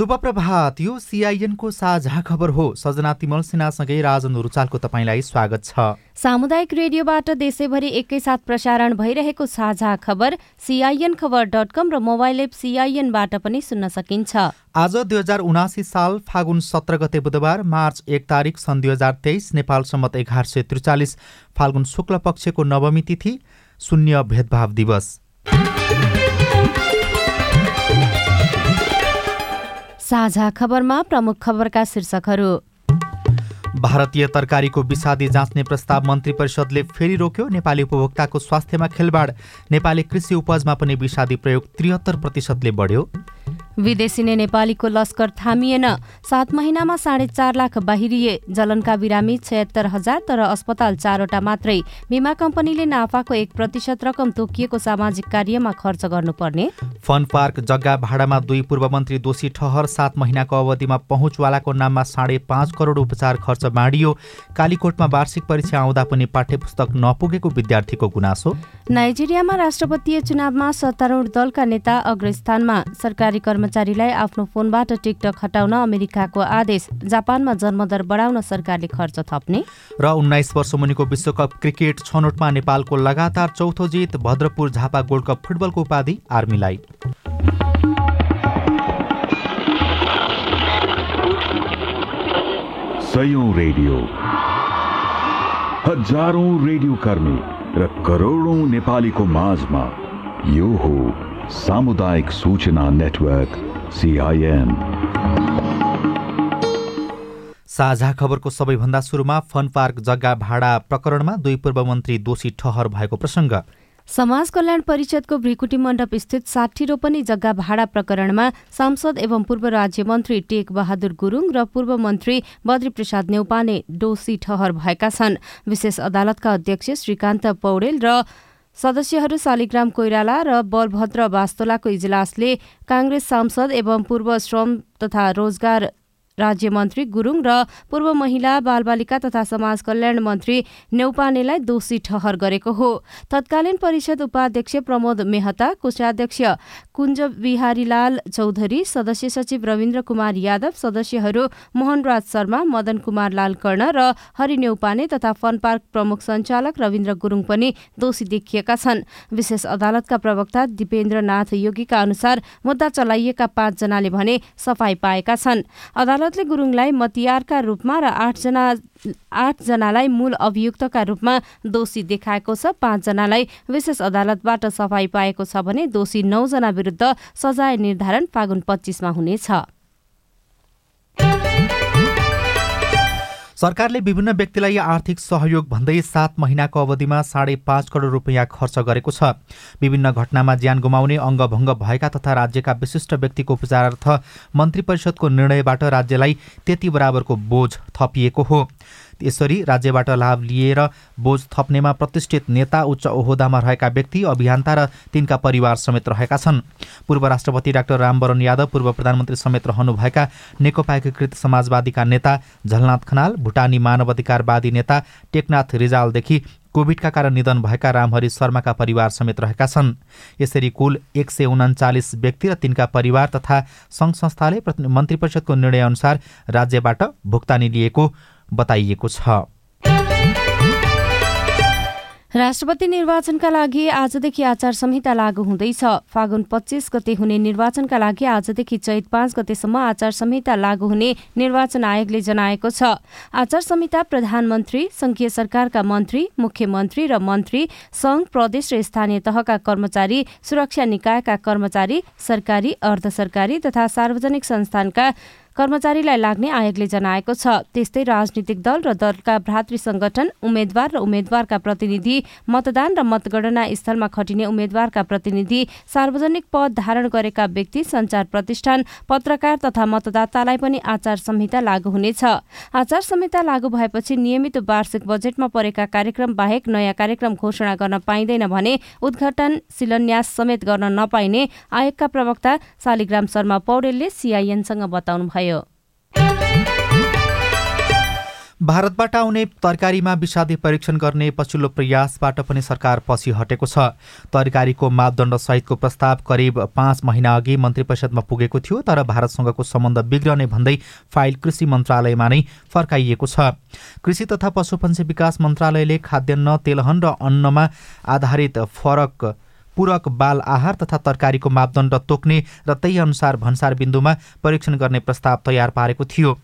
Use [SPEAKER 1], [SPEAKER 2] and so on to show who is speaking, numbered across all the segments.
[SPEAKER 1] शुभ प्रभात यो सिआइएनको साझा खबर हो। सजना तिमल सिन्हासँगै राजन रुचालको तपाईँलाई स्वागत छ।
[SPEAKER 2] सामुदायिक रेडियोबाट देशैभरि एकैसाथ प्रसारण भइरहेको साझा खबर सिआइएन खबर डट कम र मोबाइल एप सिआइएनबाट पनि सुन्न सकिन्छ।
[SPEAKER 1] आज दुई हजार उनासी साल फागुन सत्र गते बुधबार मार्च एक तारिक सन् दुई हजार तेइस नेपाल सम्मत एघार सय त्रिचालिस फाल्गुन शुक्ल पक्षको नवमी तिथि शून्य भेदभाव दिवस।
[SPEAKER 2] साझा खबरमा प्रमुख खबरका शीर्षकहरू।
[SPEAKER 1] भारतीय तरकारीको विषादी जाँच्ने प्रस्ताव मन्त्री परिषदले फेरि रोक्यो। नेपाली उपभोक्ताको स्वास्थ्यमा खेलबाड। नेपाली कृषि उपजमा पनि विषादी प्रयोग त्रिहत्तर प्रतिशतले बढ्यो।
[SPEAKER 2] विदेशी नै नेपालीको लस्कर थामिएन। सात महिनामा साढे चार लाख बाहिरिए। जलनका बिरामी छयत्तर हजार तर अस्पताल चारवटा मात्रै। बिमा कम्पनीले नाफाको एक प्रतिशत रकम तोकिएको सामाजिक कार्यमा खर्च गर्नुपर्ने।
[SPEAKER 1] फन पार्क जग्गा भाडामा दुई पूर्व मन्त्री दोषी ठहर। सात महिनाको अवधिमा पहुँचवालाको नाममा साढे पाँच करोड उपचार खर्च बाँडियो। कालीकोटमा वार्षिक परीक्षा आउँदा पनि पाठ्यपुस्तक नपुगेको विद्यार्थीको गुनासो।
[SPEAKER 2] नाइजेरियामा राष्ट्रपतीय चुनावमा सत्तारूढ दलका नेता अग्रस्थानमा सरकारी कर्मचारीलाई आफ्नो फोनबाट टिकटक हटाउन अमेरिकाको आदेश जापानमा जन्मदर बढाउन सरकारले खर्च थप्ने।
[SPEAKER 1] र उन्नाइस वर्ष मुनिको विश्वकप क्रिकेट छनौटमा नेपालको लगातार चौथो जित भद्रपुर झापा गोल्ड कप फुटबलको उपाधि आर्मीलाई।
[SPEAKER 3] सयौं रेडियो। हजारौं रेडियो कर्मी। र करोडौं नेपालीको माझमा यो हो सामुदायिक सूचना नेटवर्क सिआइएन
[SPEAKER 1] साझा खबरको सबैभन्दा सुरुमा फन पार्क जग्गा भाडा प्रकरणमा दुई पूर्व मन्त्री दोषी ठहर भएको प्रसङ्ग।
[SPEAKER 2] समाज कल्याण परिषदको भ्रिकुटी मण्डप स्थित साठी रोपनी जग्गा भाडा प्रकरणमा सांसद एवं पूर्व राज्य मन्त्री टेक बहादुर गुरूङ र पूर्व मन्त्री बद्रीप्रसाद नेउपाने डोसी ठहर भएका छन्। विशेष अदालतका अध्यक्ष श्रीकान्त पौडेल र सदस्यहरू शालिग्राम कोइराला र बलभद्र वास्तोलाको इजलासले काङ्ग्रेस सांसद एवं पूर्व श्रम तथा रोजगार राज्यमन्त्री गुरूङ र पूर्व महिला बालबालिका तथा समाज कल्याण मन्त्री नेउपानेलाई दोषी ठहर गरेको हो। तत्कालीन परिषद उपाध्यक्ष प्रमोद मेहता कोषाध्यक्ष कुञ्ज बिहारीलाल चौधरी सदस्य सचिव रविन्द्र कुमार यादव सदस्यहरू मोहनराज शर्मा मदन कुमार लाल कर्ण र हरि नेउपाने तथा फन पार्क प्रमुख सञ्चालक रविन्द्र गुरूङ पनि दोषी देखिएका छन्। विशेष अदालतका प्रवक्ता दिपेन्द्रनाथ योगीका अनुसार मुद्दा चलाइएका पाँचजनाले भने सफाई पाएका छन्। अदालत अदालतले गुरुङलाई मतियारका रूपमा र आठजना आठजनालाई मूल अभियुक्तका रूपमा दोषी देखाएको छ। पाँचजनालाई विशेष अदालतबाट सफाई पाएको छ भने दोषी नौजना विरुद्ध सजाय निर्धारण फागुन पच्चिसमा हुनेछ।
[SPEAKER 1] सरकारले विभिन्न व्यक्तिलाई आर्थिक सहयोग भन्दै सात महिनाको अवधिमा साढे पाँच करोड रुपियाँ खर्च गरेको छ। विभिन्न घटनामा ज्यान गुमाउने अङ्गभङ्ग भएका तथा राज्यका विशिष्ट व्यक्तिको उपचारार्थ मन्त्री परिषदको निर्णयबाट राज्यलाई त्यति बराबरको बोझ थपिएको हो। यसरी राज्यबाट लाभ लिएर बोझ थप्नेमा प्रतिष्ठित नेता उच्च ओहोदामा रहेका व्यक्ति अभियन्ता र तिनका परिवार समेत रहेका छन्। पूर्व राष्ट्रपति डाक्टर रामवरण यादव पूर्व प्रधानमन्त्री समेत रहनुभएका नेकपा एकीकृत समाजवादीका नेता झलनाथ खनाल भुटानी मानवाधिकारवादी नेता टेकनाथ रिजालदेखि कोभिडका कारण निधन भएका रामहरि शर्माका परिवार समेत रहेका छन्। यसरी कुल एक सय उन्चालिस व्यक्ति र तिनका परिवार तथा सङ्घ संस्थाले मन्त्री परिषदको निर्णयअनुसार राज्यबाट भुक्तानी लिएको बताइएको छ।
[SPEAKER 2] राष्ट्रपति निर्वाचनका लागि आजदेखि आचार संहिता लागू हुँदैछ। फागुन पच्चिस गते हुने निर्वाचनका लागि आजदेखि चैत पाँच गतेसम्म आचार संहिता लागू हुने निर्वाचन आयोगले जनाएको छ। आचार संहिता प्रधानमन्त्री संघीय सरकारका मन्त्री मुख्यमन्त्री र मन्त्री संघ प्रदेश र स्थानीय तहका कर्मचारी सुरक्षा निकायका कर्मचारी सरकारी अर्ध सरकारी तथा सार्वजनिक संस्थानका कर्मचारीलाई लाग्ने आयोगले जनाएको छ। त्यस्तै राजनीतिक दल र दलका भ्रातृ संगठन उम्मेद्वार र उम्मेद्वारका प्रतिनिधि मतदान र मतगणना स्थलमा खटिने उम्मेद्वारका प्रतिनिधि सार्वजनिक पद धारण गरेका व्यक्ति संचार प्रतिष्ठान पत्रकार तथा मतदातालाई पनि आचार संहिता लागू हुनेछ। आचार संहिता लागू भएपछि नियमित वार्षिक बजेटमा परेका कार्यक्रम बाहेक नयाँ कार्यक्रम घोषणा गर्न पाइँदैन भने उद्घाटन शिलान्यास समेत गर्न नपाइने आयोगका प्रवक्ता शालिग्राम शर्मा पौडेलले सिआइएनसँग बताउनुभयो।
[SPEAKER 1] भारतबाट आउने तरकारीमा विषादी परीक्षण गर्ने पछिल्लो प्रयासबाट पनि सरकार पछि हटेको छ। तरकारीको मापदण्ड सहितको प्रस्ताव करिब पाँच महिना अघि मन्त्री परिषदमा पुगेको थियो तर भारतसँगको सम्बन्ध बिग्रने भन्दै फाइल कृषि मन्त्रालयमा नै फर्काइएको छ। कृषि तथा पशुपन्छी विकास मन्त्रालयले खाद्यान्न तेलहन र अन्नमा आधारित फरक पूरक बाल आहार तथा तरकारीको मापदण्ड तोक्ने र त्यही अनुसार भन्सार बिन्दुमा परीक्षण गर्ने प्रस्ताव तयार पारेको थियो।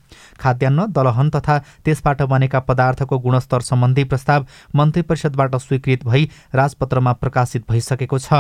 [SPEAKER 1] खाद्यान्न दलहन तथा त्यसबाट बनेका पदार्थको गुणस्तर सम्बन्धी प्रस्ताव मन्त्री परिषदबाट स्वीकृत भई राजपत्रमा प्रकाशित भइसकेको छ।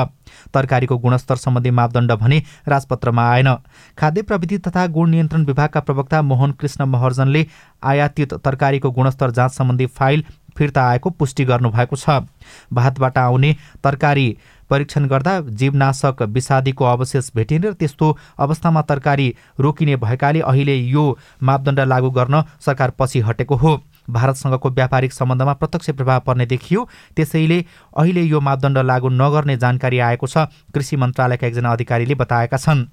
[SPEAKER 1] तरकारीको गुणस्तर सम्बन्धी मापदण्ड भने राजपत्रमा आएन। खाद्य प्रविधि तथा गुण नियन्त्रण विभागका प्रवक्ता मोहन कृष्ण महर्जनले आयातित तरकारीको गुणस्तर जाँच सम्बन्धी फाइल फिर्ता आएको पुष्टि गर्नुभएको छ। भातबाट आउने तरकारी परीक्षण गर्दा जीवनाशक विषादीको अवशेष भेटिने र त्यस्तो अवस्थामा तरकारी रोकिने भएकाले अहिले यो मापदण्ड लागू गर्न सरकार पछि हटेको हो। भारतसँगको व्यापारिक सम्बन्धमा प्रत्यक्ष प्रभाव पर्ने देखियो। त्यसैले अहिले यो मापदण्ड लागू नगर्ने जानकारी आएको छ। कृषि मन्त्रालयका एकजना अधिकारीले बताएका छन्।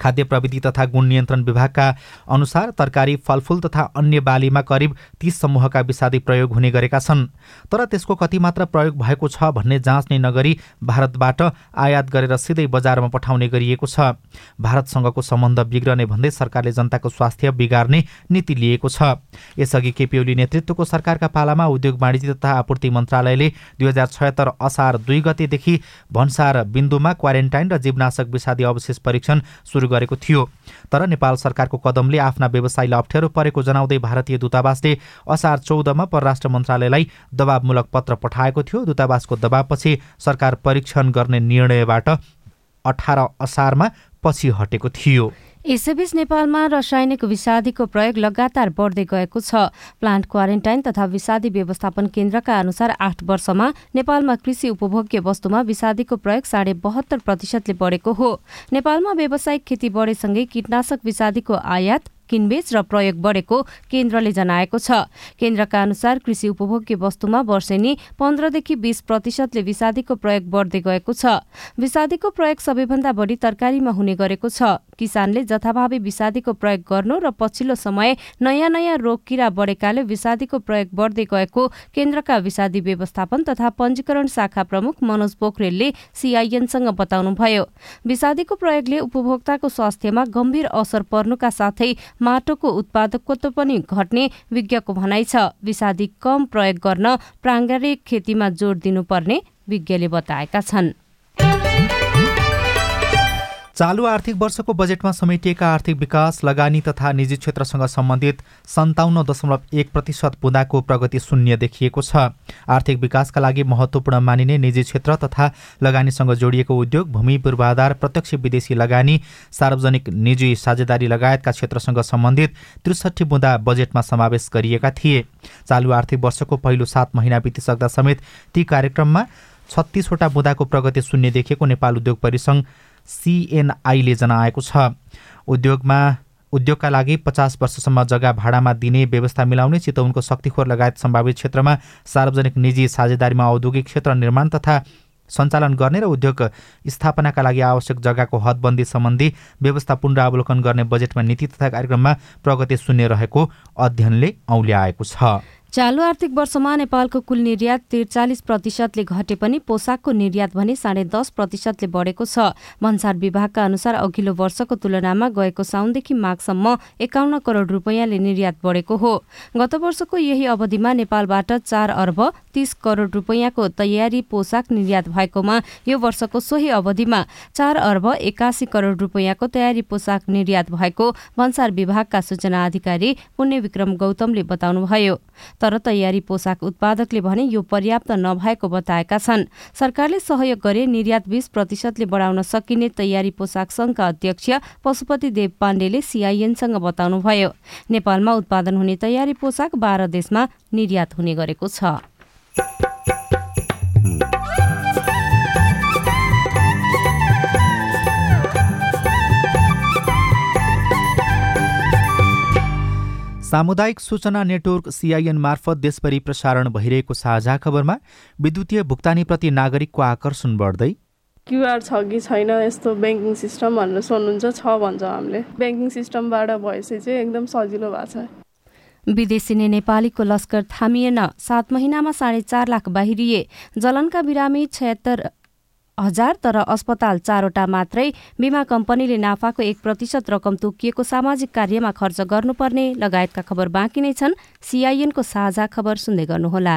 [SPEAKER 1] खाद्य प्रविधि तथा गुण नियन्त्रण विभागका अनुसार तरकारी फलफुल तथा अन्य बालीमा करिब तीस समूहका विषादी प्रयोग हुने गरेका छन्। तर त्यसको कति मात्र प्रयोग भएको छ भन्ने जाँच नै नगरी भारतबाट आयात गरेर सिधै बजारमा पठाउने गरिएको छ। भारतसँगको सम्बन्ध बिग्रने भन्दै सरकारले जनताको स्वास्थ्य बिगार्ने नीति लिएको छ। यसअघि केपी ओली नेतृत्वको सरकारका पालामा उद्योग वाणिज्य तथा आपूर्ति मन्त्रालयले दुई हजार छयत्तर असार दुई गतेदेखि भन्सार बिन्दुमा क्वारेन्टाइन र जीवनाशक विषादी अवशेष परीक्षण सुरु गरेको थियो। तर नेपाल सरकारको कदमले आफ्ना व्यवसायलाई अप्ठ्यारो परेको जनाउँदै भारतीय दूतावासले असार चौधमा परराष्ट्र मन्त्रालयलाई दबावमूलक पत्र पठाएको थियो। दूतावासको दबावपछि सरकार परीक्षण गर्ने निर्णयबाट अठार असारमा पछि हटेको थियो।
[SPEAKER 2] यसैबीच नेपालमा रासायनिक विषादीको प्रयोग लगातार बढ्दै गएको छ। प्लान्ट क्वारेन्टाइन तथा विषादी व्यवस्थापन केन्द्रका अनुसार आठ वर्षमा नेपालमा कृषि उपभोग्य वस्तुमा विषादीको प्रयोग साढे बहत्तर प्रतिशतले बढेको हो। नेपालमा व्यावसायिक खेती बढेसँगै कीटनाशक विषादीको आयात किनबेच र प्रयोग बढेको केन्द्रले जनाएको छ। केन्द्रका अनुसार कृषि उपभोग्य वस्तुमा वर्षेनी पन्ध्रदेखि बीस प्रतिशतले विषादीको प्रयोग बढ्दै गएको छ। विषादीको प्रयोग सबैभन्दा बढी तरकारीमा हुने गरेको छ। किसानले जथाभावी विषादीको प्रयोग गर्नु र पछिल्लो समय नयाँ नयाँ रोग किरा बढेकाले विषादीको प्रयोग बढ्दै गएको केन्द्रका विषादी व्यवस्थापन तथा पञ्जीकरण शाखा प्रमुख मनोज पोखरेलले सिआइएनसँग बताउनुभयो। विषादीको प्रयोगले उपभोक्ताको स्वास्थ्यमा गम्भीर असर पर्नुका साथै माटोको उत्पादकत्व पनि घट्ने विज्ञको भनाइ छ। विषादी कम प्रयोग गर्न प्राङ्गारिक खेतीमा जोड दिनुपर्ने विज्ञले बताएका छन्।
[SPEAKER 1] चालु आर्थिक वर्षको बजेटमा समेटिएका आर्थिक विकास लगानी तथा निजी क्षेत्रसँग सम्बन्धित सन्ताउन्न दशमलव एक प्रतिशत बुँदाको प्रगति शून्य देखिएको छ। आर्थिक विकासका लागि महत्त्वपूर्ण मानिने निजी क्षेत्र तथा लगानीसँग जोडिएको उद्योग भूमि पूर्वाधार प्रत्यक्ष विदेशी लगानी सार्वजनिक निजी साझेदारी लगायतका क्षेत्रसँग सम्बन्धित त्रिसठी बुँदा बजेटमा समावेश गरिएका थिए। चालु आर्थिक वर्षको पहिलो सात महिना बितिसक्दा समेत ती कार्यक्रममा छत्तिसवटा बुँदाको प्रगति शून्य देखिएको नेपाल उद्योग परिसङ्घ सिएनआईले जनाएको छ। उद्योगमा उद्योगका लागि पचास वर्षसम्म जग्गा भाडामा दिने व्यवस्था मिलाउने चितवनको शक्तिखोर लगायत सम्भावित क्षेत्रमा सार्वजनिक निजी साझेदारीमा औद्योगिक क्षेत्र निर्माण तथा सञ्चालन गर्ने र उद्योग स्थापनाका लागि आवश्यक जग्गाको हदबन्दी सम्बन्धी व्यवस्था पुनरावलोकन गर्ने बजेटमा नीति तथा कार्यक्रममा प्रगति शून्य रहेको अध्ययनले औल्याएको छ।
[SPEAKER 2] चालु आर्थिक वर्षमा नेपालको कुल निर्यात त्रिचालिस प्रतिशतले घटे पनि पोसाकको निर्यात भने साढे दस प्रतिशतले बढेको छ। भन्सार विभागका अनुसार अघिल्लो वर्षको तुलनामा गएको साउनदेखि माघसम्म एकाउन्न करोड रुपियाँले निर्यात बढेको हो। गत वर्षको यही अवधिमा नेपालबाट चार अर्ब तीस करोड रुपियाँको तयारी पोसाक निर्यात भएकोमा यो वर्षको सोही अवधिमा चार अर्ब एकासी करोड रुपियाँको तयारी पोसाक निर्यात भएको भन्सार विभागका सूचना अधिकारी पुण्य विक्रम गौतमले बताउनुभयो। तर तयारी पोसाक उत्पादकले भने यो पर्याप्त नभएको बताएका छन्। सरकारले सहयोग गरे निर्यात बीस प्रतिशतले बढाउन सकिने तयारी पोसाक संघका अध्यक्ष पशुपति देव पाण्डेले सिआइएनसँग बताउनुभयो। नेपालमा उत्पादन हुने तयारी पोसाक बाह्र देशमा निर्यात हुने गरेको छ।
[SPEAKER 1] सामुदायिक सूचना नेटवर्क सिआइएन मार्फत देशभरि प्रसारण भइरहेको साझा खबरमा विद्युतीय भुक्तानीप्रति नागरिकको आकर्षण बढ्दै
[SPEAKER 4] क्युआर छ कि छैन यस्तो ब्याङ्किङ सिस्टम भनेर सोध्नुहुन्छ छ भन्छ हामीले। ब्याङ्किङ सिस्टमबाट भएपछि चाहिँ एकदम सजिलो भएको छ।
[SPEAKER 2] विदेशी नेपालीको लस्कर थामिएन। सात महिनामा साढे चार लाख बाहिरिए। जलनका बिरामी छयत्तर हजार तर अस्पताल चारवटा मात्रै बिमा कम्पनीले नाफाको एक प्रतिशत रकम तोकिएको सामाजिक कार्यमा खर्च गर्नुपर्ने लगायतका खबर बाँकी नै छन्। सिआइएनको साझा खबर सुन्दै गर्नुहोला।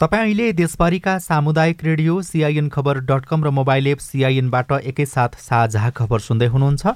[SPEAKER 1] तपाईँ अहिले देशभरिका सामुदायिक radio CIN Khabar dot com र मोबाइल एप सिआइएनबाट एकैसाथ साझा खबर सुन्दै हुनुहुन्छ।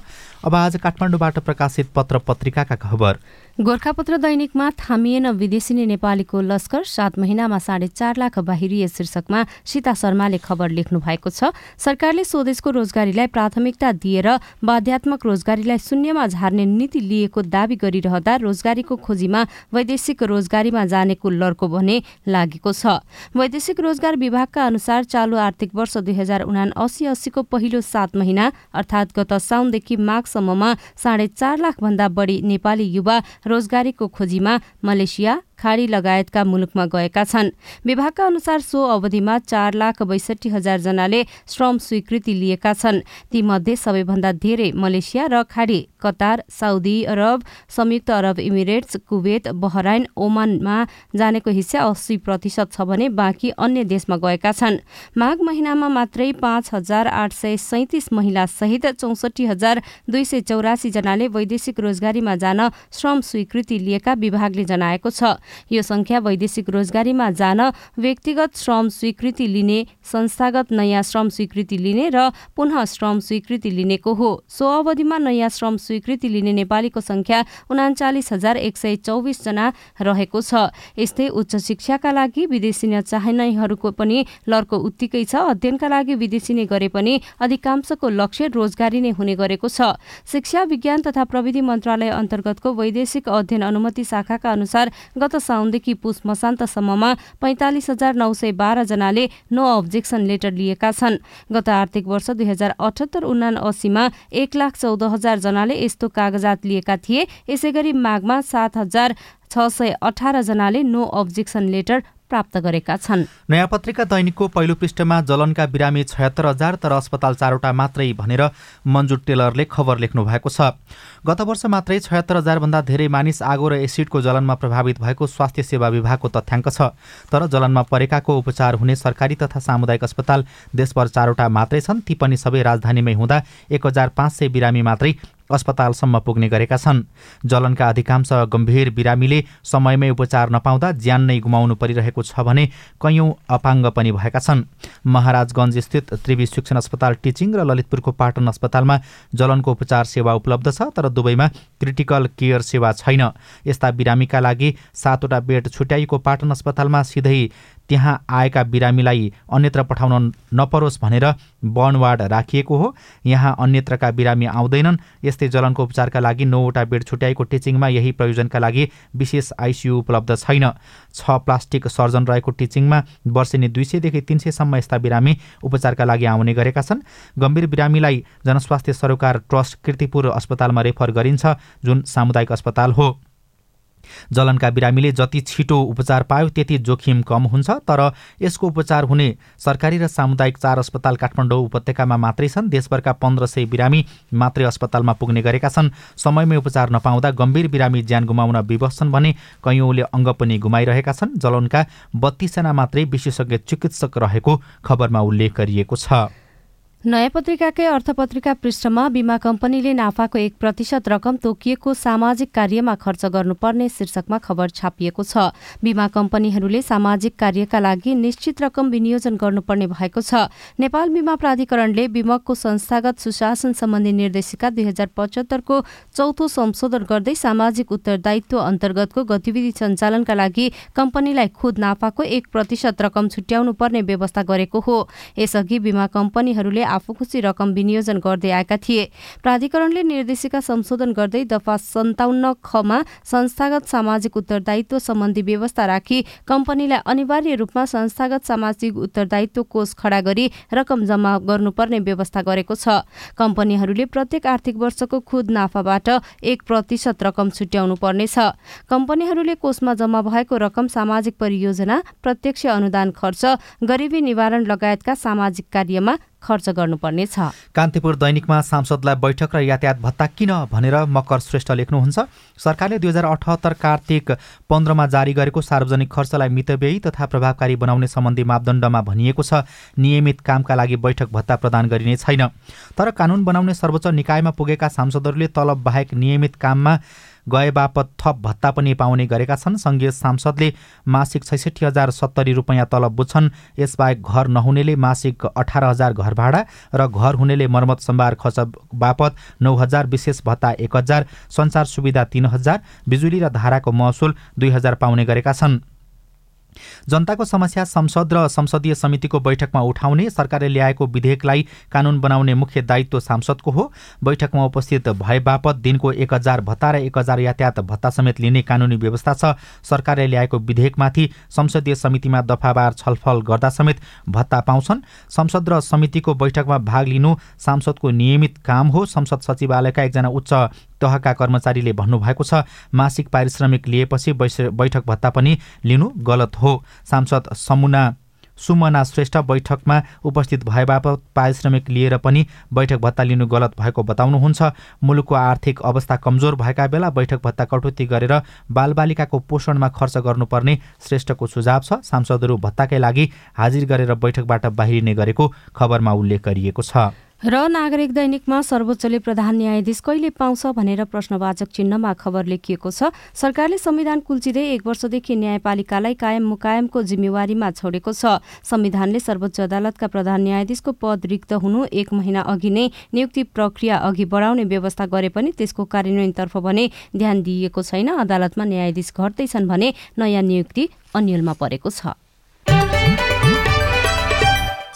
[SPEAKER 1] अब आज काठमाडौँबाट प्रकाशित पत्र पत्रिकाका खबर।
[SPEAKER 2] गोर्खापत्र दैनिकमा थामिएन विदेशी नेपालीको लस्कर। सात महिनामा साढे चार लाख बाहिरिए शीर्षकमा सीता शर्माले खबर लेख्नु भएको छ। सरकारले स्वदेशको रोजगारीलाई प्राथमिकता दिएर बाध्यात्मक रोजगारीलाई शून्यमा झार्ने नीति लिएको दावी गरिरहँदा रोजगारीको खोजीमा वैदेशिक रोजगारीमा जानेको लर्को भने लागेको छ। वैदेशिक रोजगार विभागका अनुसार चालु आर्थिक वर्ष दुई हजार उना अस्सी अस्सीको पहिलो सात महिना अर्थात् गत साउनदेखि माघसम्ममा साढे चार लाख भन्दा बढी नेपाली युवा रोजगारीको खोजीमा मलेसिया खाडी लगायतका मुलुकमा गएका छन्। विभागका अनुसार सो अवधिमा चार लाख बैसठी हजार जनाले श्रम स्वीकृति लिएका छन्। तीमध्ये सबैभन्दा धेरै मलेसिया र खाडी कतार साउदी अरब संयुक्त अरब इमिरेट्स कुवेत बहराइन ओमानमा जानेको हिस्सा अस्सी प्रतिशत छ भने बाँकी अन्य देशमा गएका छन्। माघ महिनामा मात्रै पाँच हजार आठ सय सैतिस महिला सहित चौसठी हजार दुई सय चौरासी जनाले वैदेशिक रोजगारीमा जान श्रम स्वीकृति लिएका विभागले जनाएको छ। यो संख्या वैदेशिक रोजगारीमा जान व्यक्तिगत श्रम स्वीकृति लिने संस्थागत नयाँ श्रम स्वीकृति लिने र पुनः श्रम स्वीकृति लिनेको हो। सो अवधिमा नयाँ श्रम स्वीकृति लिने नेपालीको संख्या उनाचालिस हजार एक सय चौबिस जना रहेको छ। यस्तै उच्च शिक्षाका लागि विदेशी नचाहनेहरूको पनि लर्को उत्तिकै छ। अध्ययनका लागि विदेशी नै गरे पनि अधिकांशको लक्ष्य रोजगारी नै हुने गरेको छ। शिक्षा विज्ञान तथा प्रविधि मन्त्रालय अन्तर्गतको वैदेशिक अध्ययन अनुमति शाखाका अनुसार गत साउनदेखि पुष मसान्तसम्ममा पैंतालिस हजार नौ सय बाह्रजनाले नो अब्जेक्सन लेटर लिएका छन्। गत आर्थिक वर्ष दुई हजार अठहत्तर उना अस्सीमा एक लाख चौध हजार जनाले यस्तो कागजात लिएका थिए। यसै गरी माघमा सात हजार छ सय अठार जनाले नो अब्जेक्सन लेटर प्राप्त गरेका छन्।
[SPEAKER 1] नयाँ पत्रिका दैनिकको पहिलो पृष्ठमा जलनका बिरामी छयत्तर हजार तर अस्पताल चारवटा मात्रै भनेर मन्जु टेलरले खबर लेख्नु भएको छ। गत वर्ष मात्रै छयत्तर हजारभन्दा धेरै मानिस आगो र एसिडको जलनमा प्रभावित भएको स्वास्थ्य सेवा विभागको तथ्याङ्क छ। तर जलनमा परेकाको उपचार हुने सरकारी तथा सामुदायिक अस्पताल देशभर चारवटा मात्रै छन्। ती पनि सबै राजधानीमै हुँदा एक हजार पाँच सय बिरामी मात्रै अस्पतालसम्म पुग्ने गरेका छन्। जलनका अधिकांश गम्भीर बिरामीले समयमै उपचार नपाउँदा ज्यान नै गुमाउनु परिरहेको छ भने कैयौँ अपाङ्ग पनि भएका छन्। महाराजगञ्ज स्थित त्रिवी शिक्षण अस्पताल टिचिङ र ललितपुरको पाटन अस्पतालमा जलनको उपचार सेवा उपलब्ध छ तर दुवैमा क्रिटिकल केयर सेवा छैन। यस्ता बिरामीका लागि सातवटा बेड छुट्याइएको पाटन अस्पतालमा सिधै त्यहाँ आएका बिरामीलाई अन्यत्र पठाउन नपरोस् भनेर वार्ड राखिएको हो। यहाँ अन्यत्रका बिरामी आउँदैनन्। यस्तै जलनको उपचारका लागि नौवटा बेड छुट्याएको टिचिङमा यही प्रयोजनका लागि विशेष आइसियु उपलब्ध छैन। छ प्लास्टिक सर्जन रहेको टिचिङमा वर्षेनी दुई सयदेखि तिन सयसम्म यस्ता बिरामी उपचारका लागि आउने गरेका छन्। गम्भीर बिरामीलाई जनस्वास्थ्य सरोकार ट्रस्ट किर्तिपुर अस्पतालमा रेफर गरिन्छ जुन सामुदायिक अस्पताल हो। जलनका बिरामीले जति छिटो उपचार पायो त्यति जोखिम कम हुन्छ तर यसको उपचार हुने सरकारी र सामुदायिक चार अस्पताल काठमाडौँ उपत्यकामा मात्रै छन्। देशभरका पन्ध्र सय बिरामी मात्रै अस्पतालमा पुग्ने गरेका छन्। समयमै उपचार नपाउँदा गम्भीर बिरामी ज्यान गुमाउन विवश छन् भने कैयौँले अङ्ग पनि गुमाइरहेका छन्। जलनका बत्तीसजना मात्रै विशेषज्ञ चिकित्सक रहेको खबरमा उल्लेख गरिएको छ।
[SPEAKER 2] नयाँ पत्रिकाकै अर्थपत्रिका पृष्ठमा बिमा कम्पनीले नाफाको एक प्रतिशत रकम तोकिएको सामाजिक कार्यमा खर्च गर्नुपर्ने शीर्षकमा खबर छापिएको छ। बिमा कम्पनीहरूले सामाजिक कार्यका लागि निश्चित रकम विनियोजन गर्नुपर्ने भएको छ। नेपाल बिमा प्राधिकरणले बिमकको संस्थागत सुशासन सम्बन्धी निर्देशिका दुई हजार पचहत्तरको चौथो संशोधन गर्दै सामाजिक उत्तरदायित्व अन्तर्गतको गतिविधि सञ्चालनका लागि कम्पनीलाई खुद नाफाको एक प्रतिशत रकम छुट्याउनु पर्ने व्यवस्था गरेको हो। यसअघि बिमा कम्पनीहरूले आफू खुसी रकम विनियोजन गर्दै आएका थिए। प्राधिकरणले निर्देशिका संशोधन गर्दै दफा सन्ताउन्न खमा संस्थागत सामाजिक उत्तरदायित्व सम्बन्धी व्यवस्था राखी कम्पनीलाई अनिवार्य रूपमा संस्थागत सामाजिक उत्तरदायित्व कोष खडा गरी रकम जम्मा गर्नुपर्ने व्यवस्था गरेको छ। कम्पनीहरूले प्रत्येक आर्थिक वर्षको खुद नाफाबाट एक प्रतिशत रकम छुट्याउनु पर्नेछ कम्पनीहरूले कोषमा जम्मा भएको रकम सामाजिक परियोजना प्रत्यक्ष अनुदान खर्च गरिबी निवारण लगायतका सामाजिक कार्यमा खर्च गर्नुपर्नेछ
[SPEAKER 1] कान्तिपुर दैनिकमा सांसदलाई बैठक र यातायात भत्ता किन भनेर मकर श्रेष्ठ लेख्नुहुन्छ। सरकारले दुई हजार अठहत्तर कार्तिक पन्ध्रमा जारी गरेको सार्वजनिक खर्चलाई मितव्ययी तथा प्रभावकारी बनाउने सम्बन्धी मापदण्डमा भनिएको छ। नियमित कामका लागि बैठक भत्ता प्रदान गरिने छैन। तर कानुन बनाउने सर्वोच्च निकायमा पुगेका सांसदहरूले तलब बाहेक नियमित काममा गए बापत थप भत्ता पनि पाउने गरेका छन्। सङ्घीय सांसदले मासिक छैसठी हजार सत्तरी रुपियाँ तलब बुझ्छन्। यसबाहेक घर नहुनेले मासिक अठार हजार घर भाडा र घर हुनेले मर्मत सम्भार खर्च बापत नौ हजार विशेष भत्ता एक हजार सञ्चार सुविधा तिन हजार बिजुली र धाराको महसुल दुई हजार पाउने गरेका छन्। जनताको समस्या संसद र संसदीय समितिको बैठकमा उठाउने सरकारले ल्याएको विधेयकलाई कानून बनाउने मुख्य दायित्व सांसदको हो। बैठकमा उपस्थित भए बापत दिनको एक हजार भत्ता र एक हजार यातायात भत्ता समेत लिने कानूनी व्यवस्था छ। सरकारले ल्याएको विधेयकमाथि संसदीय समितिमा दफावार छलफल गर्दा समेत भत्ता पाउँछन्। संसद र समितिको बैठकमा भाग लिनु सांसदको नियमित काम हो। संसद सचिवालयका एकजना उच्च तहका कर्मचारीले भन्नुभएको छ मासिक पारिश्रमिक लिएपछि बैठक भत्ता पनि लिनु गलत हो। सांसद समुना सुमना श्रेष्ठ बैठकमा उपस्थित भए बापत पारिश्रमिक लिएर पनि बैठक भत्ता लिनु गलत भएको बताउनुहुन्छ। मुलुकको आर्थिक अवस्था कमजोर भएका बेला बैठक भत्ता कटौती गरेर बालबालिकाको पोषणमा खर्च गर्नुपर्ने श्रेष्ठको सुझाव छ। सांसदहरू भत्ताकै लागि हाजिर गरेर बैठकबाट बाहिरिने गरेको खबरमा उल्लेख गरिएको छ।
[SPEAKER 2] र नागरिक दैनिकमा सर्वोच्चले प्रधान न्यायाधीश कहिले पाउँछ भनेर प्रश्नवाचक चिन्हमा खबर लेखिएको छ। सरकारले संविधान कुल्चिँदै एक वर्षदेखि न्यायपालिकालाई कायम मुकायमको जिम्मेवारीमा छोडेको छ। संविधानले सर्वोच्च अदालतका प्रधान न्यायाधीशको पद रिक्त हुनु एक महिना अघि नै नियुक्ति प्रक्रिया अघि बढाउने व्यवस्था गरे पनि त्यसको कार्यान्वयनतर्फ भने ध्यान दिइएको छैन। अदालतमा न्यायाधीश घट्दैछन् भने नयाँ नियुक्ति अन्यलमा परेको छ।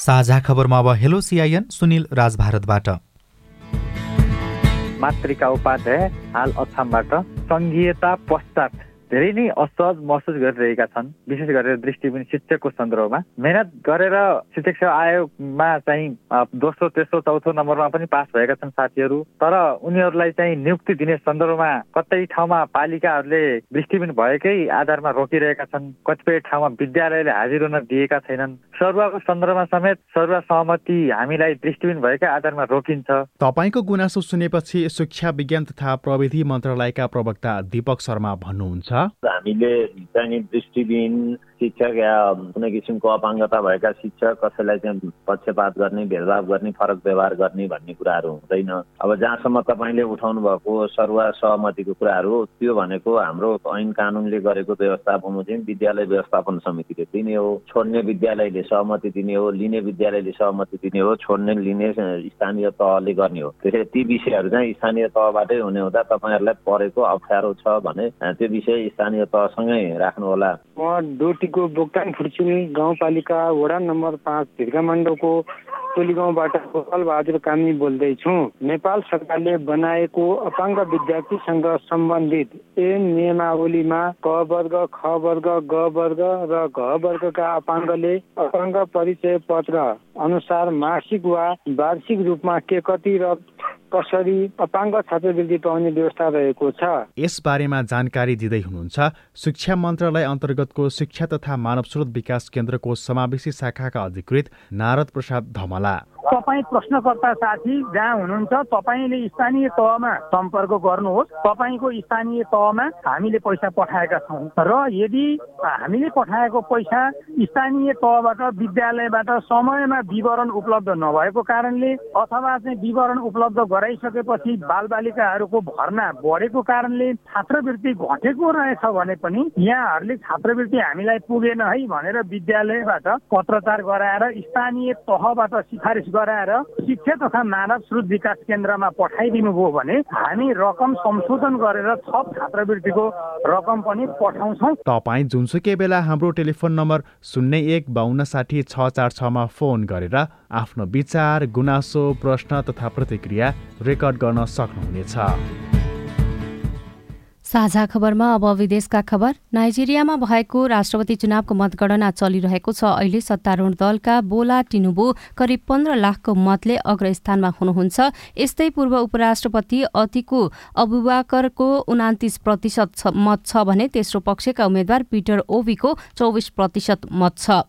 [SPEAKER 1] साझा खबरमा अब हेलो सिआइएन सुनिल राज भारतबाट।
[SPEAKER 5] मातृका उपाध्याय हाल अछामबाट सङ्घीयता पश्चात धेरै नै असहज महसुस गरिरहेका छन् विशेष गरेर दृष्टिबिन शिक्षकको सन्दर्भमा। मेहनत गरेर शिक्षक सेवा आयोगमा चाहिँ दोस्रो तेस्रो चौथो नम्बरमा पनि पास भएका छन् साथीहरू। तर उनीहरूलाई चाहिँ नियुक्ति दिने सन्दर्भमा कतै ठाउँमा पालिकाहरूले दृष्टिबिन भएकै आधारमा रोकिरहेका छन्। कतिपय ठाउँमा विद्यालयले हाजिर हुन दिएका छैनन्। सरुवाको सन्दर्भमा समेत सरुवा सहमति हामीलाई दृष्टिबिन भएकै आधारमा रोकिन्छ।
[SPEAKER 6] तपाईँको गुनासो सुनेपछि शिक्षा विज्ञान तथा प्रविधि मन्त्रालयका प्रवक्ता दीपक शर्मा भन्नुहुन्छ।
[SPEAKER 7] हामीले चाहिँ दृष्टिबिन शिक्षक या कुनै किसिमको अपाङ्गता भएका शिक्षक कसैलाई चाहिँ पक्षपात गर्ने भेदभाव गर्ने फरक व्यवहार गर्ने भन्ने कुराहरू हुँदैन। अब जहाँसम्म तपाईँले उठाउनु भएको सरुवा सहमतिको कुराहरू त्यो भनेको हाम्रो ऐन कानुनले गरेको व्यवस्थापन चाहिँ विद्यालय व्यवस्थापन समितिले दिने हो। छोड्ने विद्यालयले सहमति दिने हो लिने विद्यालयले सहमति दिने हो छोड्ने लिने स्थानीय तहले गर्ने हो। त्यसैले ती विषयहरू चाहिँ स्थानीय तहबाटै हुने हुँदा तपाईँहरूलाई परेको अप्ठ्यारो छ भने त्यो विषय स्थानीय तहसँगै राख्नुहोला।
[SPEAKER 8] टोलीको बोक्ताङ फुर्चुङ गाउँपालिका वडा नम्बर पाँच भिर्कामण्डको टोली गाउँबाट गोपाल बहादुर कामी बोल्दैछु। नेपाल सरकारले बनाएको अपाङ्ग विद्यार्थीसँग सम्बन्धित ए नियमावलीमा क वर्ग ख वर्ग ग वर्ग र घ वर्गका अपाङ्गले अपाङ्ग परिचय पत्र अनुसार मासिक वा वार्षिक रूपमा के कति र कसरी अपाङ्ग छात्रवृत्ति पाउने व्यवस्था रहेको छ?
[SPEAKER 6] यस बारेमा जानकारी दिँदै हुनुहुन्छ शिक्षा मन्त्रालय अन्तर्गतको शिक्षा तथा मानव स्रोत विकास केन्द्रको समावेशी शाखाका अधिकृत नारद प्रसाद धमला।
[SPEAKER 9] तपाईँ प्रश्नकर्ता साथी जहाँ हुनुहुन्छ तपाईँले स्थानीय तहमा सम्पर्क गर्नुहोस्। तपाईँको स्थानीय तहमा हामीले पैसा पठाएका छौँ। र यदि हामीले पठाएको पैसा स्थानीय तहबाट विद्यालयबाट समयमा विवरण उपलब्ध नभएको कारणले अथवा चाहिँ विवरण उपलब्ध गराइसकेपछि बालबालिकाहरूको भर्ना बढेको कारणले छात्रवृत्ति घटेको रहेछ भने पनि यहाँहरूले छात्रवृत्ति हामीलाई पुगेन है भनेर विद्यालयबाट पत्रचार गराएर स्थानीय तहबाट सिफारिस गराएर शिक्षा तथा मानव स्रोत विकास केन्द्रमा पठाइदिनु भयो भने हामी रकम संशोधन गरेर थप छात्रवृत्तिको रकम पनि पठाउँछौँ।
[SPEAKER 6] तपाईँ जुनसुकै बेला हाम्रो टेलिफोन नम्बर शून्य एक बाहन्न साठी छ चार छमा फोन गरेर आफ्नो विचार गुनासो प्रश्न तथा प्रतिक्रिया रेकर्ड गर्न सक्नुहुनेछ।
[SPEAKER 2] साझा खबरमा अब विदेशका खबर। नाइजेरियामा भएको राष्ट्रपति चुनावको मतगणना चलिरहेको छ। अहिले सत्तारूढ दलका बोला टिनुबु करिब पन्ध्र लाखको मतले अग्रस्थानमा हुनुहुन्छ। यस्तै पूर्व उपराष्ट्रपति अतिकु अबुबाकरको उनातिस प्रतिशत मत छ भने तेस्रो पक्षका उम्मेद्वार पिटर ओबीको चौबिस प्रतिशत मत छ।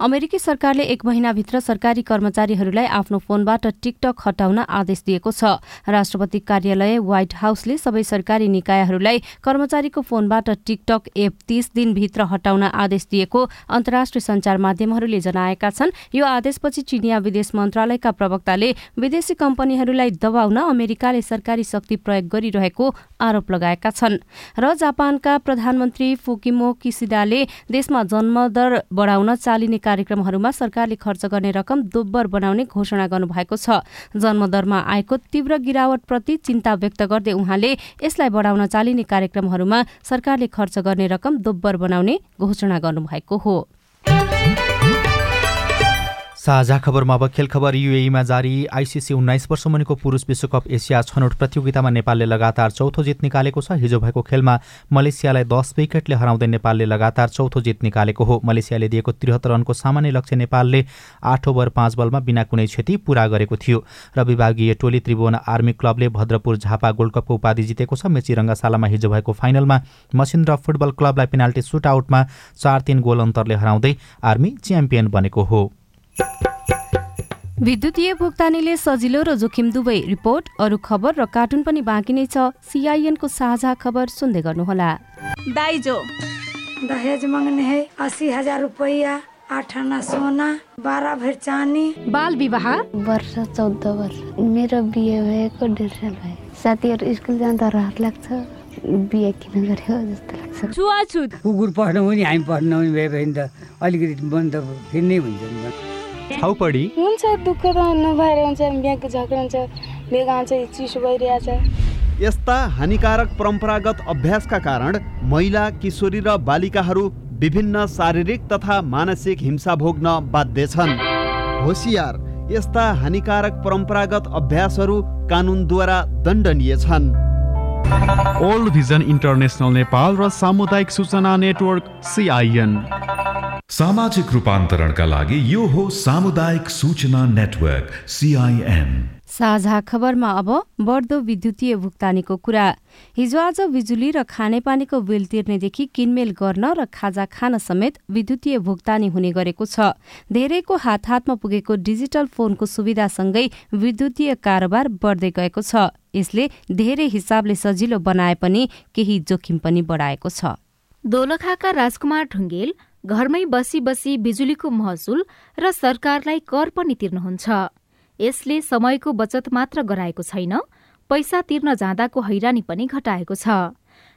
[SPEAKER 2] अमेरिकी सरकारले एक महिनाभित्र सरकारी कर्मचारीहरूलाई आफ्नो फोनबाट टिकटक हटाउन आदेश दिएको छ। राष्ट्रपति कार्यालय व्हाइट हाउसले सबै सरकारी निकायहरूलाई कर्मचारीको फोनबाट टिकटक एप तीस दिनभित्र हटाउन आदेश दिएको अन्तर्राष्ट्रिय सञ्चार माध्यमहरूले जनाएका छन्। यो आदेशपछि चिनिया विदेश मन्त्रालयका प्रवक्ताले विदेशी कम्पनीहरूलाई दबाउन अमेरिकाले सरकारी शक्ति प्रयोग गरिरहेको आरोप लगाएका छन्। र जापानका प्रधानमन्त्री फुकिमो किसिडाले देशमा जन्मदर बढाउन चालिने कार्यक्रमहरूमा सरकारले खर्च गर्ने रकम दोब्बर बनाउने घोषणा गर्नुभएको छ। जन्मदरमा आएको तीव्र गिरावटप्रति चिन्ता व्यक्त गर्दै उहाँले यसलाई बढाउन चालिने कार्यक्रमहरूमा सरकारले खर्च गर्ने रकम दोब्बर बनाउने घोषणा गर्नुभएको हो।
[SPEAKER 1] साझा खबरमा अब खेल खबर युएईमा जारी। आइसिसी उन्नाइस वर्ष मुनिको पुरुष विश्वकप एसिया छनौट प्रतियोगितामा नेपालले लगातार चौथो जित निकालेको छ। हिजो भएको खेलमा मलेसियालाई दस विकेटले हराउँदै नेपालले लगातार चौथो जित निकालेको हो। मलेसियाले दिएको त्रिहत्तर रनको सामान्य लक्ष्य नेपालले आठ ओभर पाँच बलमा बिना कुनै क्षति पूरा गरेको थियो। र विभागीय टोली त्रिभुवन आर्मी क्लबले भद्रपुर झापा गोल्ड कपको उपाधि जितेको छ। मेची रङ्गशालामा हिजो भएको फाइनलमा मसिन्द्र फुटबल क्लबलाई पेनाल्टी सुटआउटमा चार तिन गोल अन्तरले हराउँदै आर्मी च्याम्पियन बनेको हो।
[SPEAKER 2] विद्युतीय भुक्तानीले सजिलो र जोखिम दुवै रिपोर्ट अरू खबर र कार्टुन पनि बाँकी नै छ। सिआइएनको साझा खबर सुन्दै गर्नुहोला।
[SPEAKER 10] दाइजो। दहेज माग्ने है अस्सी हजार रुपया आठ आना सोना बाह्र भर चानी
[SPEAKER 11] बाल विवाह?
[SPEAKER 12] वर्ष चौध वर्ष। मेरो बिहे भएको डेढ साल भयो। साथीहरू स्कुल जाँदा रहर लाग्छ। बिहे किन गर्यो जस्तो लाग्छ।
[SPEAKER 11] छुवाछुत।
[SPEAKER 13] कुकुर पढ्नु पनि हामी पढ्नु पनि भए भने त अलिकति बन्द फेरि नै हुन्छ
[SPEAKER 14] हुन्छ दुःख त नभएर हुन्छ बिहाको झगडा हुन्छ बेगा हुन्छ चिसो भइरहेछ।
[SPEAKER 15] यस्ता हानिकारक परम्परागत अभ्यासका कारण महिला किशोरी र बालिकाहरू विभिन्न शारीरिक तथा मानसिक हिंसा भोग्न बाध्य छन्। होसियार यस्ता हानिकारक परम्परागत अभ्यासहरू कानुनद्वारा दण्डनीय छन्।
[SPEAKER 6] ओल्ड भिजन इन्टरनेसनल नेपाल र सामुदायिक सूचना नेटवर्क सिआइएन।
[SPEAKER 3] सामाजिक रूपान्तरणका लागि यो हो सामुदायिक सूचना नेटवर्क सिआइएन
[SPEAKER 2] साझा खबरमा अब बढ्दो विद्युतीय भुक्तानीको कुरा। हिजो आज बिजुली र खानेपानीको बिल तिर्नेदेखि किनमेल गर्न र खाजा खान समेत विद्युतीय भुक्तानी हुने गरेको छ। धेरैको हात हातमा पुगेको डिजिटल फोनको सुविधासँगै विद्युतीय कारोबार बढ्दै गएको छ। यसले धेरै हिसाबले सजिलो बनाए पनि केही जोखिम पनि बढाएको छ।
[SPEAKER 16] दोलखाका राजकुमार ढुङ्गेल घरमै बसी बसी बिजुलीको महसुल र सरकारलाई कर पनि तिर्नुहुन्छ। यसले समयको बचत मात्र गराएको छैन पैसा तिर्न जाँदाको हैरानी पनि घटाएको छ।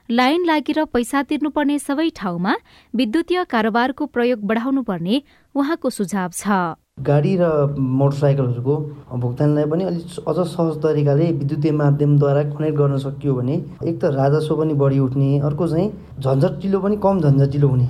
[SPEAKER 16] लाइन लागेर पैसा तिर्नुपर्ने सबै ठाउँमा विद्युतीय कारोबारको प्रयोग बढाउनुपर्ने उहाँको सुझाव छ।
[SPEAKER 11] गाडी र मोटरसाइकलहरूको भुक्तानीलाई पनि अलिक अझ सहज तरिकाले विद्युतीय माध्यमद्वारा कनेक्ट गर्न सकियो भने एक त राजस्व पनि बढी उठ्ने अर्को चाहिँ झन्झटिलो पनि कम झन्झटिलो हुने।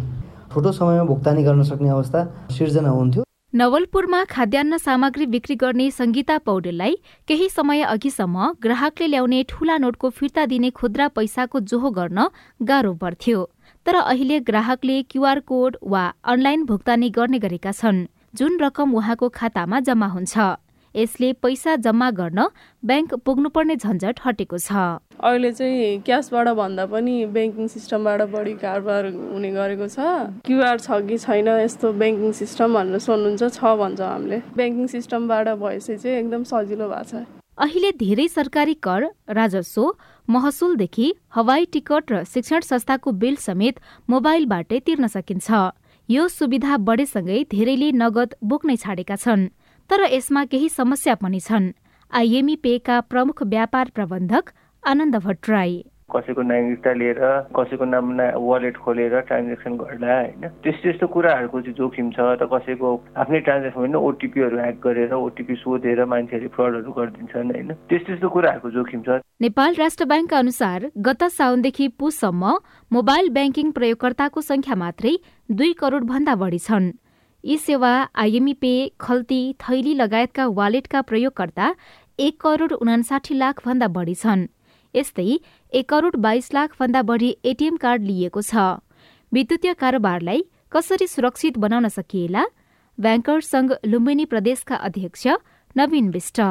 [SPEAKER 11] छोटो समयमा भुक्तानी गर्न सक्ने अवस्था सिर्जना हुन्थ्यो।
[SPEAKER 16] नवलपुरमा खाद्यान्न सामग्री बिक्री गर्ने संगीता पौडेललाई केही समय अघिसम्म ग्राहकले ल्याउने ठूला नोटको फिर्ता दिने खुद्रा पैसाको जोहो गर्न गाह्रो पर्थ्यो। तर अहिले ग्राहकले क्यूआर कोड वा अनलाइन भुक्तानी गर्ने गरेका छन्। जुन रकम उहाँको खातामा जम्मा हुन्छ। यसले पैसा जम्मा गर्न ब्याङ्क पुग्नुपर्ने झन्झट हटेको छ।
[SPEAKER 4] अहिले चाहिँ क्यासबाट भन्दा पनि ब्याङ्किङ सिस्टमबाट बढी कारोबार हुने गरेको छ। क्युआर छ कि छैन यस्तो ब्याङ्किङ सिस्टम भनेर सोध्नुहुन्छ छ भन्छौँ हामीले। ब्याङ्किङ सिस्टमबाट भएपछि चाहिँ एकदम सजिलो भएको छ।
[SPEAKER 16] अहिले धेरै सरकारी कर राजस्व महसुलदेखि हवाई टिकट र शिक्षण संस्थाको बिल समेत मोबाइलबाटै तिर्न सकिन्छ। यो सुविधा बढेसँगै धेरैले नगद बोक्नै छाडेका छन्। तर यसमा केही समस्या पनि छन्। आइएमई पेका प्रमुख व्यापार प्रबन्धक आनन्द भट्टराई।
[SPEAKER 17] कसैको नागरिकता लिएर कसैको नाममा वालेट खोलेर ट्रान्जेक्सन गर्दा होइन? त्यस्तो त्यस्तो कुराहरूको चाहिँ जोखिम छ त कसैको आफ्नै ट्रान्जेक्सन होइन ओटिपीहरू ह्याक गरेर ओटिपी सोधेर मान्छेहरूले फ्रडहरू गरिदिन्छन् होइन? त्यस्तो त्यस्तो कुराहरूको जोखिम छ।
[SPEAKER 16] नेपाल राष्ट्र ब्याङ्कका अनुसार गत साउनदेखि पुससम्म मोबाइल ब्याङ्किङ प्रयोगकर्ताको संख्या मात्रै दुई करोड भन्दा बढी छन्। यी सेवा आइएमई पे खल्ती थैली लगायतका वालेटका प्रयोगकर्ता एक करोड उनासाठी लाख भन्दा बढी छन्। यस्तै एक करोड बाइस लाख भन्दा बढी एटिएम कार्ड लिइएको छ। विद्युतीय कारोबारलाई कसरी सुरक्षित बनाउन सकिएला? ब्याङ्कर्स संघ लुम्बिनी प्रदेशका अध्यक्ष नवीन विष्ट।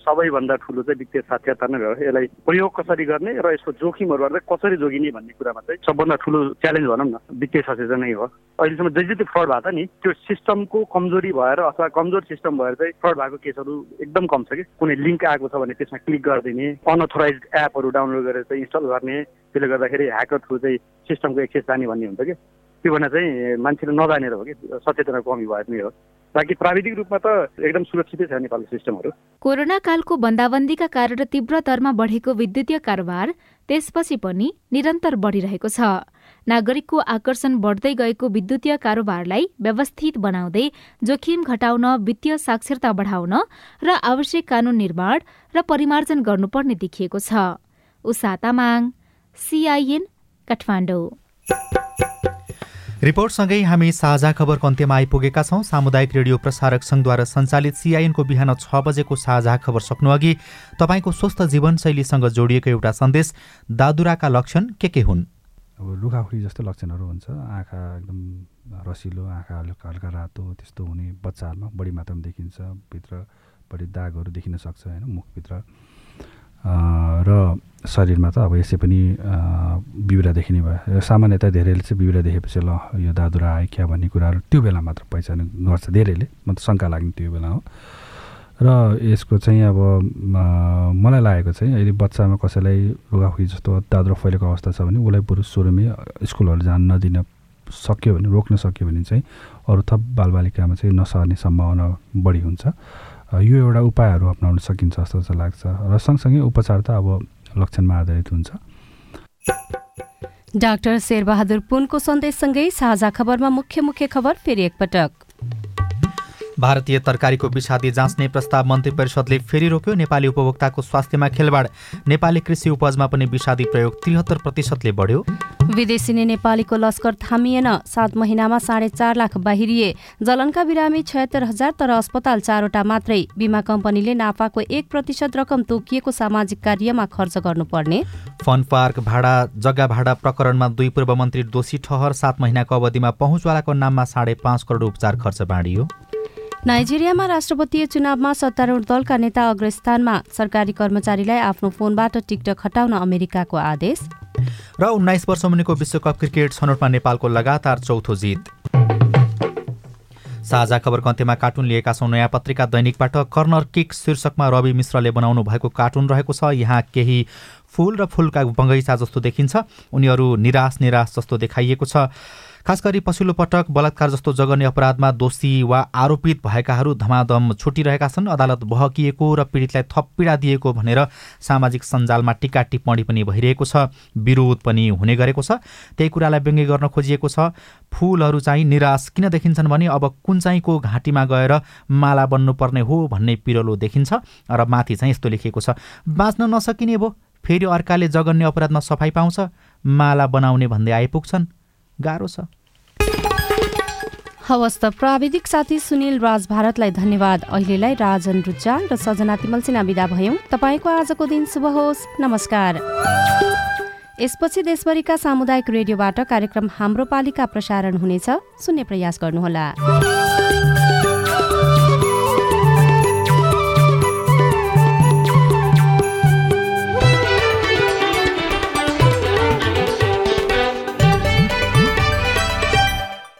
[SPEAKER 18] सबैभन्दा ठुलो चाहिँ वित्तीय साक्षरता नै भयो। यसलाई प्रयोग कसरी गर्ने र यसको जोखिमहरूबाट कसरी जोगिने भन्ने कुरामा चाहिँ सबभन्दा ठुलो च्यालेन्ज भनौँ न वित्तीय साक्षरता नै हो। अहिलेसम्म जति जति फ्रड भएको छ नि त्यो सिस्टमको कमजोरी भएर अथवा कमजोर सिस्टम भएर चाहिँ फ्रड भएको केसहरू एकदम कम छ कि। कुनै लिङ्क आएको छ भने त्यसमा क्लिक गरिदिने अनअथोराइज एपहरू डाउनलोड गरेर चाहिँ इन्स्टल गर्ने त्यसले गर्दाखेरि ह्याकर थ्रु चाहिँ सिस्टमको एक्सेस जाने भन्ने हुन्छ कि। त्यो भने चाहिँ मान्छेले नजानेर हो कि सचेतना कमी भएर नै हो। प्राविधिक रूपमा त एकदम सुरक्षितै छ नेपालको सिस्टमहरू।
[SPEAKER 16] कोरोना कालको बन्दाबन्दीका कारण तीव्र दरमा बढेको विद्युतीय कारोबार त्यसपछि पनि निरन्तर बढिरहेको छ। नागरिकको आकर्षण बढ्दै गएको विद्युतीय कारोबारलाई व्यवस्थित बनाउँदै जोखिम घटाउन वित्तीय साक्षरता बढाउन र आवश्यक कानून निर्माण र परिमार्जन गर्नुपर्ने देखिएको छ। उषा तामाङ सिआइएन काठमाडौँ।
[SPEAKER 1] रिपोर्टसँगै हामी साझा खबरको अन्त्यमा आइपुगेका छौँ। सामुदायिक रेडियो प्रसारक सङ्घद्वारा सञ्चालित सिआइएनको बिहान छ बजेको साझा खबर सक्नुअघि तपाईँको स्वस्थ जीवनशैलीसँग जोडिएको एउटा सन्देश। दादुराका लक्षण के के हुन्?
[SPEAKER 19] अब लुखाखुरी जस्तो लक्षणहरू हुन्छ। आँखा एकदम रसिलो आँखा हल्का हल्का रातो त्यस्तो हुने बच्चाहरूमा बढी मात्रामा देखिन्छ। भित्रपट्टि दागहरू देखिन सक्छ होइन? मुखभित्र। र शरीरमा त अब यसै पनि बिउरा देखिने भयो। सामान्यतया धेरैले चाहिँ बिउरा देखेपछि ल यो दादुरा आयो क्या भन्ने कुराहरू त्यो बेला मात्र पहिचान गर्छ धेरैले। म त शङ्का लाग्ने त्यो बेला हो। र यसको चाहिँ अब मलाई लागेको चाहिँ यदि बच्चामा कसैलाई रुगाखुरी जस्तो दादुरा फैलेको अवस्था छ भने उसलाई बरु सुरुमै स्कुलहरू जान नदिन सक्यो भने रोक्न सक्यो भने चाहिँ अरू थप बालबालिकामा चाहिँ नसर्ने सम्भावना बढी हुन्छ। यो एउटा उपायहरू अप्नाउन सकिन्छ जस्तो चाहिँ लाग्छ र सँगसँगै उपचार त अब लक्षणमा आधारित हुन्छ।
[SPEAKER 2] डाक्टर शेरबहादुर पुनको सन्देशसँगै साझा खबरमा मुख्य मुख्य खबर फेरि एकपटक।
[SPEAKER 1] भारतीय तरकारीको विषादी जाँच्ने प्रस्ताव मन्त्री परिषदले फेरि रोक्यो। नेपाली उपभोक्ताको स्वास्थ्यमा खेलबाड। नेपाली कृषि उपजमा पनि विषादी प्रयोग त्रिहत्तर प्रतिशतले बढ्यो।
[SPEAKER 2] विदेशी नै नेपालीको लस्कर थामिएन। सात महिनामा साढे चार लाख बाहिरिए। जलनका बिरामी छयत्तर हजार तर अस्पताल चारवटा मात्रै। बिमा कम्पनीले नाफाको एक प्रतिशत रकम तोकिएको सामाजिक कार्यमा खर्च गर्नुपर्ने।
[SPEAKER 1] फन पार्क भाडा जग्गा भाडा प्रकरणमा दुई पूर्व मन्त्री दोषी ठहर। सात महिनाको अवधिमा पहुँचवालाको नाममा साढे पाँच करोड उपचार खर्च बाँडियो।
[SPEAKER 2] नाइजेरियामा राष्ट्रपतीय चुनावमा सत्तारूढ दलका नेता अग्रस्थानमा सरकारी कर्मचारीलाई आफ्नो फोनबाट टिकटक हटाउन अमेरिकाको आदेश।
[SPEAKER 1] र उन्नाइस वर्ष मुनिको विश्वकप क्रिकेट छनौटमा नेपालको लगातार चौथो जित। साझा खबरको अन्त्यमा कार्टुन लिएका छौँ। नयाँ पत्रिका दैनिकबाट कर्नर किक शीर्षकमा रवि मिश्रले बनाउनु भएको कार्टुन रहेको छ। यहाँ केही फुल र फुलका बगैँचा जस्तो देखिन्छ। उनीहरू निराश निराश जस्तो देखाइएको छ। खास गरी पछिल्लो पटक बलात्कार जस्तो जगन्य अपराधमा दोषी वा आरोपित भएकाहरू धमाधम छुटिरहेका छन्। अदालत बहकिएको र पीडितलाई थप पीडा दिएको भनेर सामाजिक सञ्जालमा टिका टिप्पणी पनि भइरहेको छ। विरोध पनि हुने गरेको छ। त्यही कुरालाई व्यङ्ग्य गर्न खोजिएको छ। फुलहरू चाहिँ निराश किन देखिन्छन् भने अब कुन चाहिँको घाँटीमा गएर माला बन्नुपर्ने हो भन्ने पिरलो देखिन्छ र माथि चाहिँ यस्तो लेखिएको छ। बाँच्न नसकिने भो फेरि अर्काले जगन्य अपराधमा सफाइ पाउँछ। माला बनाउने भन्दै आइपुग्छन्। गाह्रो छ।
[SPEAKER 2] हवस् त प्राविधिक साथी सुनिल राज भारतलाई धन्यवाद। अहिलेलाई राजन रुचाल र सजना तिमल सिन्हा विदा भयौँ। तपाईँको आजको दिन शुभ होस्। नमस्कार। यसपछि देशभरिका सामुदायिक रेडियोबाट कार्यक्रम हाम्रो पालिका प्रसारण हुनेछ। सुन्ने प्रयास गर्नुहोला।